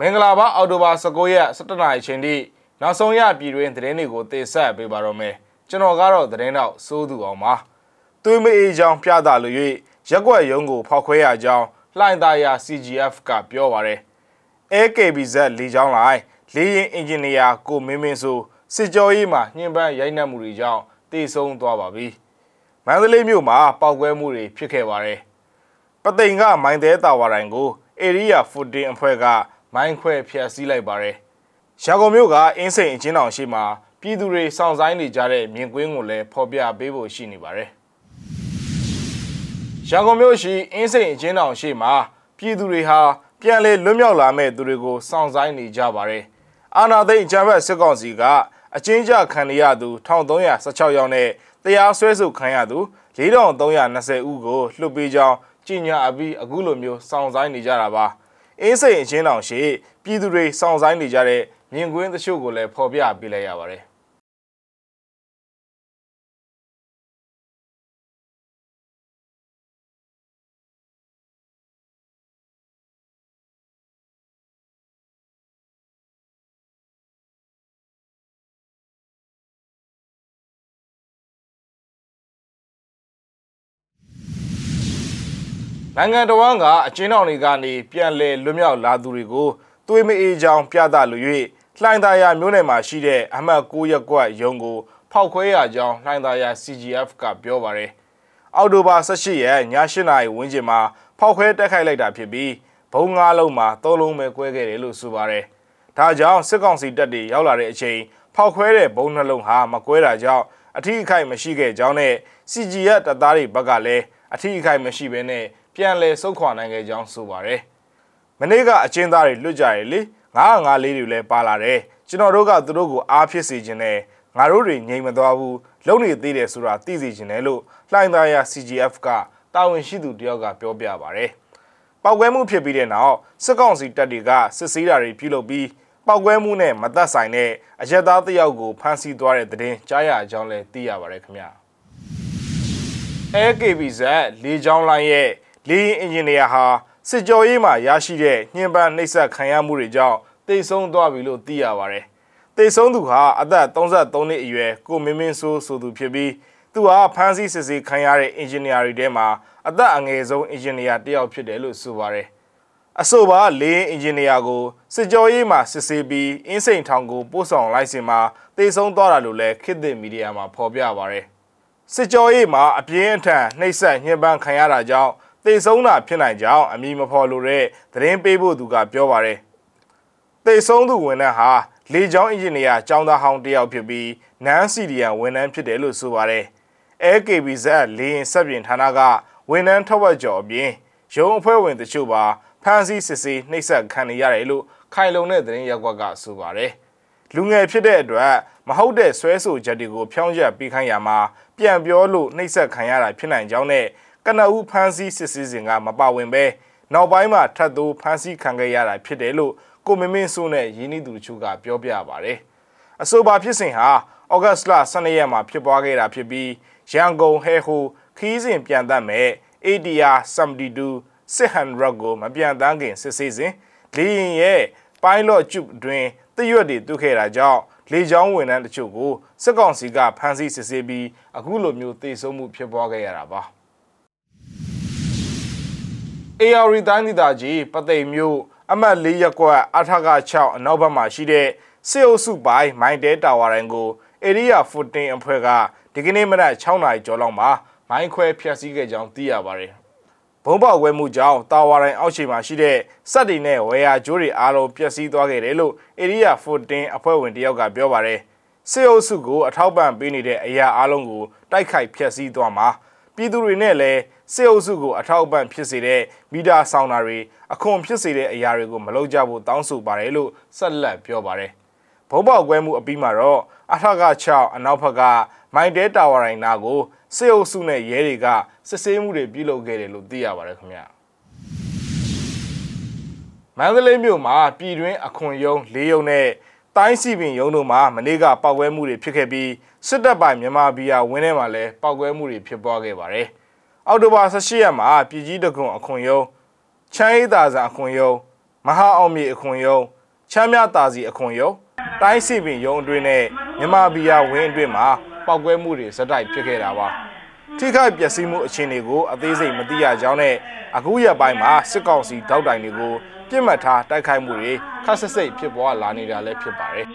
မင်္ဂလာပါအော်တိုဘာ19ရက်17နာရီချိန်ထိနောက်ဆုံးရပြည်တွင်းသတင်းတွေကိုတင်ဆက်ပေးပါတော့မယ်ကျွန်တော်ကတော့သတင်းတော့စိုးသူအောင်ပါသွေးမအေးချောင်းပြသလို့၍ရက်ွက်ရုံးကိုဖောက်ခွဲရကြောင်းလှိုင်သားရ CGF ကပြောပါတယ် AKBZ လေချောင်းလိုက်လေရင်အင်ဂျင်နီယာကိုမင်းမင်းဆိုစစ်ကြောရေးမှာညှဉ်းပန်းရိုက်နှက်မှုတွေကြောင့်တေဆုံးသွားပါပြီမန္တလေးမြို့မှာပောက်ကွဲမှုတွေဖြစ်ခဲ့ပါတယ်ပသိမ်ကမိုင်းသေးတာဝါတိုင်းကို Area 14အဖွဲ့က မိုင်းခွဲဖျက်ဆီးလိုက်ပါတယ်။ရန်ကုန်မြို့ကအင်းစိန်အချင်းတော်ရှိမှာပြည်သူတွေစောင့်ဆိုင်းနေကြတဲ့မြင်ကွင်းကိုလည်းဖော်ပြပေးဖို့ရှိနေပါတယ်။ရန်ကုန်မြို့ရှိအင်းစိန်အချင်းတော်ရှိမှာပြည်သူတွေဟာပြန်လည်လွတ်မြောက်လာမဲ့သူတွေကိုစောင့်ဆိုင်းနေကြပါတယ်။အာနာသိန်းချမ်းဘတ်စစ်ကောင်စီကအချင်းကြခံရသူ1316ယောက်နဲ့တရားစွဲဆိုခံရသူ4320ဦးကိုလွှတ်ပေးကြောင်းကြီးညာအပြီးအခုလိုမျိုးစောင့်ဆိုင်းနေကြတာပါ အင်းစိန်အချင်းတောင်ရှိပြည်သူတွေစောင့်ဆိုင်းနေကြတဲ့မြင်ကွင်းတချို့ကိုလည်းဖော်ပြပေးလိုက်ရပါတယ် နိုင်ငံတော်ဝန်ကအကျဉ်းတော်တွေကနေပြန်လည်လွတ်မြောက်လာသူတွေကိုသွေးမအေးချောင်းပြသလို၍လှိုင်သာယာမြို့နယ်မှာရှိတဲ့အမှတ်9ရပ်ကွက်ရုံးကိုဖောက်ခွဲရကြောင်းလှိုင်သာယာ CGF ကပြောပါရယ်အော်တိုဘာ18ရက်ည8နာရီဝန်းကျင်မှာဖောက်ခွဲတက်ခိုက်လိုက်တာဖြစ်ပြီးဘုံ၅လုံးမှာ၃လုံးပဲကွဲခဲ့တယ်လို့ဆိုပါရယ်ဒါကြောင့်စစ်ကောင်စီတပ်တွေရောက်လာတဲ့အချိန်ဖောက်ခွဲတဲ့ဘုံနှလုံးဟာမကွဲတာကြောင့်အထီးအခိုက်မရှိခဲ့ကြောင်းနဲ့ CGF တပ်သားတွေဘက်ကလည်းအထီးအခိုက်မရှိဘဲနဲ့ ပြန်လည်ဆုတ်ခွာနိုင်ခဲ့ကြောင်းဆိုပါတယ်။မနေ့ကအချင်းသားတွေလွတ်ကြရလေ905လေးတွေလည်းပါလာတယ်။ကျွန်တော်တို့ကသူတို့ကိုအားဖြစ်စေခြင်းနဲ့ငါတို့တွေငြိမ်မသွားဘူးလုံနေသေးတယ်ဆိုတာသိစေခြင်းနဲ့လို့လှိုင်းသားရ CGF ကတာဝန်ရှိသူတယောက်ကပြောပြပါတယ်။ပောက်ကွဲမှုဖြစ်ပြီးတဲ့နောက်စစ်ကောင်စီတပ်တွေကစစ်ဆေးတာတွေပြုလုပ်ပြီးပောက်ကွဲမှုနဲ့မသက်ဆိုင်တဲ့အရက်သားတယောက်ကိုဖမ်းဆီးသွားတဲ့တဲ့တင်ကြားရကြောင်းလည်းသိရပါတယ်ခင်ဗျာ။ AKBZ လေချောင်းလိုင်းရဲ့ လေယာဉ်အင်ဂျင်နီယာဟာစစ်ကြောရေးမှာရရှိတဲ့ညှဉ်းပန်းနှိပ်စက်ခံရမှုတွေကြောင့်တိတ်ဆုံးသွားပြီလို့သိရပါတယ်။တိတ်ဆုံးသူဟာအသက်33နှစ်အရွယ်ကိုမင်းမင်းဆိုးဆိုသူဖြစ်ပြီးသူဟာဖမ်းဆီးစစ်ဆေးခံရတဲ့အင်ဂျင်နီယာတွေထဲမှာအသက်အငယ်ဆုံးအင်ဂျင်နီယာတစ်ယောက်ဖြစ်တယ်လို့ဆိုပါတယ်။အဆိုပါလေယာဉ်အင်ဂျင်နီယာကိုစစ်ကြောရေးမှာစစ်ဆေးပြီးအင်းစိန်ထောင်ကိုပို့ဆောင်လိုက်စင်မှာတိတ်ဆုံးသွားတာလို့လည်းခေတ်သစ်မီဒီယာမှာဖော်ပြပါရတယ်။စစ်ကြောရေးမှာအပြင်းအထန်နှိပ်စက်ညှဉ်းပန်းခံရတာကြောင့် တေဆုံးတာဖြစ်နိုင်ကြောင်းအမည်မဖော်လိုတဲ့သတင်းပေးဖို့သူကပြောပါတယ်။တေဆုံးသူဝန်ထမ်းဟာလေကြောင်းအင်ဂျင်နီယာကျောင်းသားဟောင်းတယောက်ဖြစ်ပြီးနန်းစီဒီယန်ဝန်ထမ်းဖြစ်တယ်လို့ဆိုပါတယ်။ AKBZ လေရင်ဆက်ပြင်ဌာနကဝန်ထမ်းထက်ဝက်ကျော်အပြင်ရုံးအဖွဲ့ဝင်တချို့ပါဖမ်းဆီးစစ်ဆေးနှိပ်စက်ခံနေရတယ်လို့ခိုင်လုံတဲ့သတင်းရက်ကွက်ကဆိုပါတယ်။လူငယ်ဖြစ်တဲ့အတွက်မဟုတ်တဲ့ဆွဲဆိုချက်တွေကိုဖြောင်းချက်ပြီးခိုင်းရမှာပြန်ပြောလို့နှိပ်စက်ခံရတာဖြစ်နိုင်ကြောင်းနဲ့ ကနဦးဖမ်းဆီးစစ်ဆေးစဉ်ကမပါဝင်ပဲနောက်ပိုင်းမှာထပ်သိုးဖမ်းဆီးခံခဲ့ရတာဖြစ်တယ်လို့ကိုမင်းမင်းစိုးနဲ့ရင်းနှီးသူတို့ကပြောပြပါဗျ။အဆိုပါဖြစ်စဉ်ဟာဩဂတ်စ်လ12ရက်မှာဖြစ်ပွားခဲ့တာဖြစ်ပြီးရန်ကုန်ဟဲဟိုခီးစဉ်ပြန်တတ်မဲ့ ADR 72 600ကိုမပြန်တန်းခင်စစ်ဆေးစဉ်လေရင်ရဲ့ pilot tube အတွင်းတရွတ်တွေတူးခဲ့တာကြောင့်လေကြောင်းဝန်ထမ်းတချို့ကိုစစ်ကောင်စီကဖမ်းဆီးစစ်ဆေးပြီးအခုလိုမျိုးတေဆုံးမှုဖြစ်ပွားခဲ့ရတာပါ။ AR တိုင်းဒေသကြီးပသိမ်မြို့အမှတ်၄ရပ်ကွက်အထက6အနောက်ဘက်မှာရှိတဲ့စစ်အုပ်စုပိုင်းမိုင်းတဲတာဝါရန်ကို Area 14အဖွဲ့ကဒီကနေ့မနက်6နာရီကျော်လောက်မှာမိုင်းခွဲဖျက်ဆီးခဲ့ကြောင်းသိရပါတယ်။ဘုံပေါက်ဝဲမှုကြောင့်တာဝါရိုင်အောက်ခြေမှာရှိတဲ့စက်တွေနဲ့ဝယ်ယာကျိုးတွေအားလုံးပျက်စီးသွားခဲ့တယ်လို့ Area 14အဖွဲ့ဝင်တယောက်ကပြောပါတယ်။စစ်အုပ်စုကိုအထောက်ပံ့ပေးနေတဲ့အရာအားလုံးကိုတိုက်ခိုက်ဖျက်ဆီးသွားမှာ ပြည်သူတွေနဲ့လည်းစစ်အုပ်စုကိုအထောက်အပံ့ဖြစ်စေတဲ့မီတာဆောင်တာတွေအခွန်ဖြစ်စေတဲ့အရာတွေကိုမလုပ်ကြဖို့တောင်းဆိုပါတယ်လို့ဆက်လက်ပြောပါတယ်။ဘုံပေါက်ကွဲမှုအပြီးမှာတော့အထက6အနောက်ဘက်ကမိုင်တဲတာဝါရိုင်နာကိုစစ်အုပ်စုနဲ့ရဲတွေကစစ်ဆေးမှုတွေပြုလုပ်ခဲ့တယ်လို့သိရပါတယ်ခင်ဗျာ။မန္တလေးမြို့မှာပြည်တွင်းအခွန်ယုံ၄ယုံနဲ့ တိုင်းစီပင်ရုံးတို့မှာမနေ့ကပောက်ကွဲမှုတွေဖြစ်ခဲ့ပြီးစစ်တပ်ပိုင်မြန်မာဘီယာဝင်းထဲမှာလည်းပောက်ကွဲမှုတွေဖြစ်ပွားခဲ့ပါတယ်။အောက်တိုဘာ18ရက်မှာပြည်ကြီးတကွန်အခွန်ယုံချမ်းအေးသာစာအခွန်ယုံမဟာအောင်မြေအခွန်ရုံးချမ်းမြတာစီအခွန်ရုံးတိုင်းစီပင်ရုံးအတွင်းနဲ့မြန်မာပြည်ယာဝင်းအတွင်းမှာပောက်ကွဲမှုတွေဇက်တိုက်ဖြစ်ခဲ့တာပါထိခိုက်ပျက်စီးမှုအခြေအနေကိုအသေးစိတ်မသိရကြောင်းနဲ့အခုရက်ပိုင်းမှာစစ်ကောင်စီတောက်တိုင်တွေကို ပြစ်မှတ်ထားတိုက်ခိုက်မှုတွေခက်ဆစ်စိတ်ဖြစ်ပွားလာနေတာလည်းဖြစ်ပါတယ်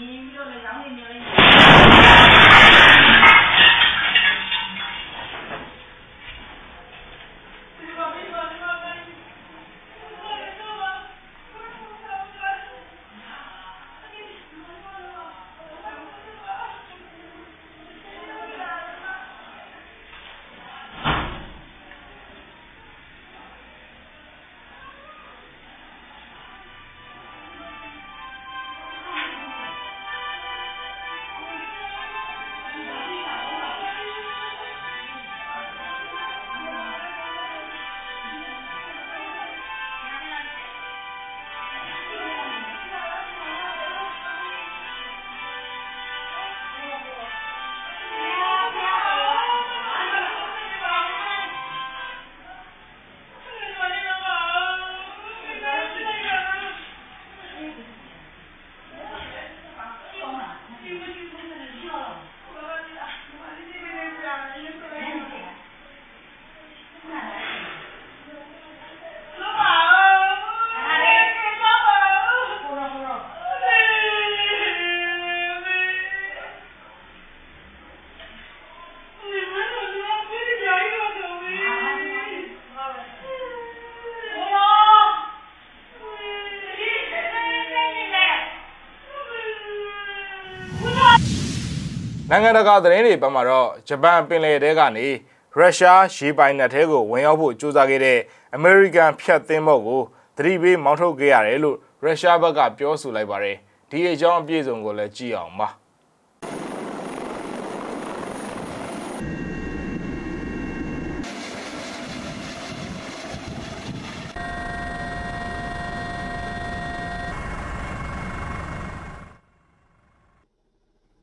နိုင်ငံတကာသတင်းတွေဘက်မှာတော့ဂျပန်ပင်လယ်ထဲကနေရုရှားရေပိုင်နက်ထဲကိုဝင်ရောက်ဖို့ကြိုးစားခဲ့တဲ့အမေရိကန်ဖျက်သင်းဘောကိုသတိပေးမောင်းထုတ်ခဲ့ရတယ်လို့ရုရှားဘက်ကပြောဆိုလိုက်ပါတယ်ဒီအကြောင်းအပြည့်စုံကိုလည်းကြည့်အောင်ပါ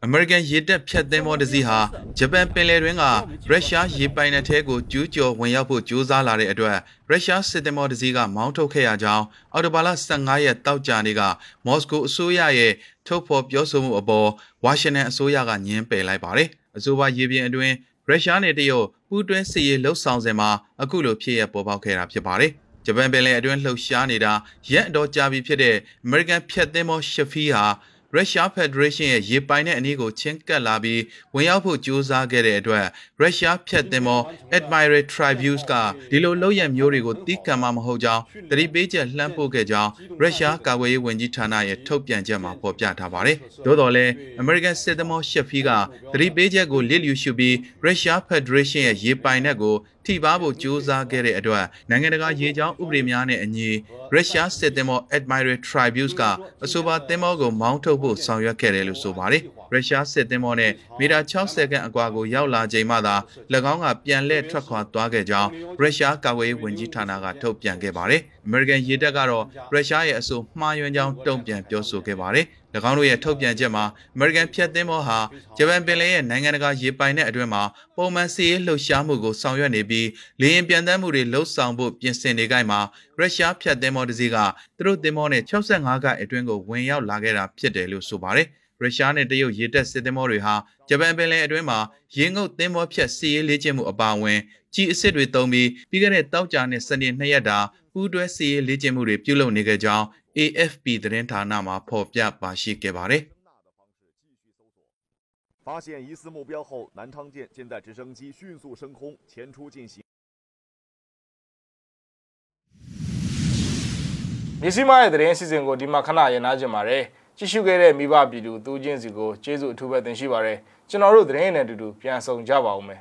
အမေရိကန်ရေတပ်ဖြတ်သင်းမောတစ်စီးဟာဂျပန်ပင်လယ်တွင်းကရုရှားရေပိုင်နက်ထဲကိုကျူးကျော်ဝင်ရောက်ဖို့ကြိုးစားလာတဲ့အတွက်ရုရှားစစ်သင်းမောတစ်စီးကမောင်းထုတ်ခဲ့ရကြောင်းအော်တိုဘာလ15ရက်တောက်ကြနေ့ကမော်စကိုအစိုးရရဲ့ထုတ်ဖော်ပြောဆိုမှုအပေါ်ဝါရှင်တန်အစိုးရကညှင်းပယ်လိုက်ပါတယ်။အဆိုပါရေပြင်အတွင်းရုရှားနဲ့တရုတ်ပူးတွဲစစ်ရေးလှုပ်ဆောင်စဉ်မှာအခုလိုဖြစ်ရပေါ်ပေါက်ခဲ့တာဖြစ်ပါတယ်။ဂျပန်ပင်လယ်အတွင်းလှုပ်ရှားနေတာရက်အတော်ကြာပြီဖြစ်တဲ့ American ဖြတ်သင်းမောရှဖီဟာ ရုရှားဖက်ဒရေးရှင်းရဲ့ရေပိုင်တဲ့အနည်းကိုချင်းကပ်လာပြီးဝင်ရောက်ဖို့ကြိုးစားခဲ့တဲ့အတွက်ရုရှားဖျက်သင်္ဘော Admiral Tribus ကဒီလိုလုပ်ရမျိုးတွေကိုတီးခံမှာမဟုတ်ကြောင်းတတိပေးချက်လှမ်းပို့ခဲ့ကြောင်းရုရှားကာကွယ်ရေးဝန်ကြီးဌာနရဲ့ထုတ်ပြန်ချက်မှာဖော်ပြထားပါတယ်။သို့တော်လည်း American စစ်သင်္ဘောရှက်ဖီကတတိပေးချက်ကိုလစ်လျူရှုပြီးရုရှားဖက်ဒရေးရှင်းရဲ့ရေပိုင်နက်ကို ထိပါဖို့ကြိုးစားခဲ့တဲ့အတွက်နိုင်ငံတကာရေကြောင်းဥပဒေများနဲ့အညီရုရှားစစ်သင်္ဘော Admiral Tribus ကအဆိုပါသင်္ဘောကိုမောင်းထုတ်ဖို့ဆောင်ရွက်ခဲ့တယ်လို့ဆိုပါတယ်။ ရုရှားစစ်သင်္ဘောနဲ့မီတာ60ခန့်အကွာကိုရောက်လာချိန်မှသာ၎င်းကပြန်လှည့်ထွက်ခွာသွားခဲ့ကြောင်းရုရှားကာကွယ်ရေးဝန်ကြီးဌာနကထုတ်ပြန်ခဲ့ပါတယ်။ American ရေတပ်ကတော့ရုရှားရဲ့အဆိုမှားယွင်းကြောင်းတုံ့ပြန်ပြောဆိုခဲ့ပါတယ်။၎င်းတို့ရဲ့ထုတ်ပြန်ချက်မှာ American ဖြတ်သင်းဘောဟာဂျပန်ပင်လယ်ရဲ့နိုင်ငံတကာရေပိုင်တဲ့အတွင်းမှာပုံမှန်စီးရေးလှုပ်ရှားမှုကိုဆောင်ရွက်နေပြီးလေယာဉ်ပြန်တမ်းမှုတွေလှုပ်ဆောင်ဖို့ပြင်ဆင်နေကြမှာရုရှားဖြတ်သင်းဘောတစ်စီးကသူတို့သင်းဘောနဲ့65ကအတွင်းကိုဝင်ရောက်လာခဲ့တာဖြစ်တယ်လို့ဆိုပါတယ်။ ရုရှားနဲ့တရုတ်ရေတပ်စစ်သင်္ဘောတွေဟာဂျပန်ပင်လယ်အတွင်းမှာရေငုပ်သင်္ဘောဖြတ်စီးရေးလေ့ကျင့်မှုအပါအဝင်ကြီးအစ်စ်တွေတုံးပြီးပြီးခဲ့တဲ့တောက်ကြနဲ့စနေနှစ်ရက်တာပူးတွဲစီးရေးလေ့ကျင့်မှုတွေပြုလုပ်နေကြကြောင်း AFP သတင်းဌာနမှာဖော်ပြပါရှိခဲ့ပါတယ်။ 发现疑似目标后，南昌舰现在直升机迅速升空前出进行。 မြစီမရဲ့သတင်းအစီအစဉ်ကိုဒီမှာခဏရနာကြပါတယ် ကြည့်ရှုခဲ့တဲ့မိဘပြည်သူသူချင်းစီကိုကျေးဇူးအထူးပဲတင်ရှိပါတယ်ကျွန်တော်တို့သတင်းနဲ့အတူတူပြန်ဆောင်ကြပါဦးမယ်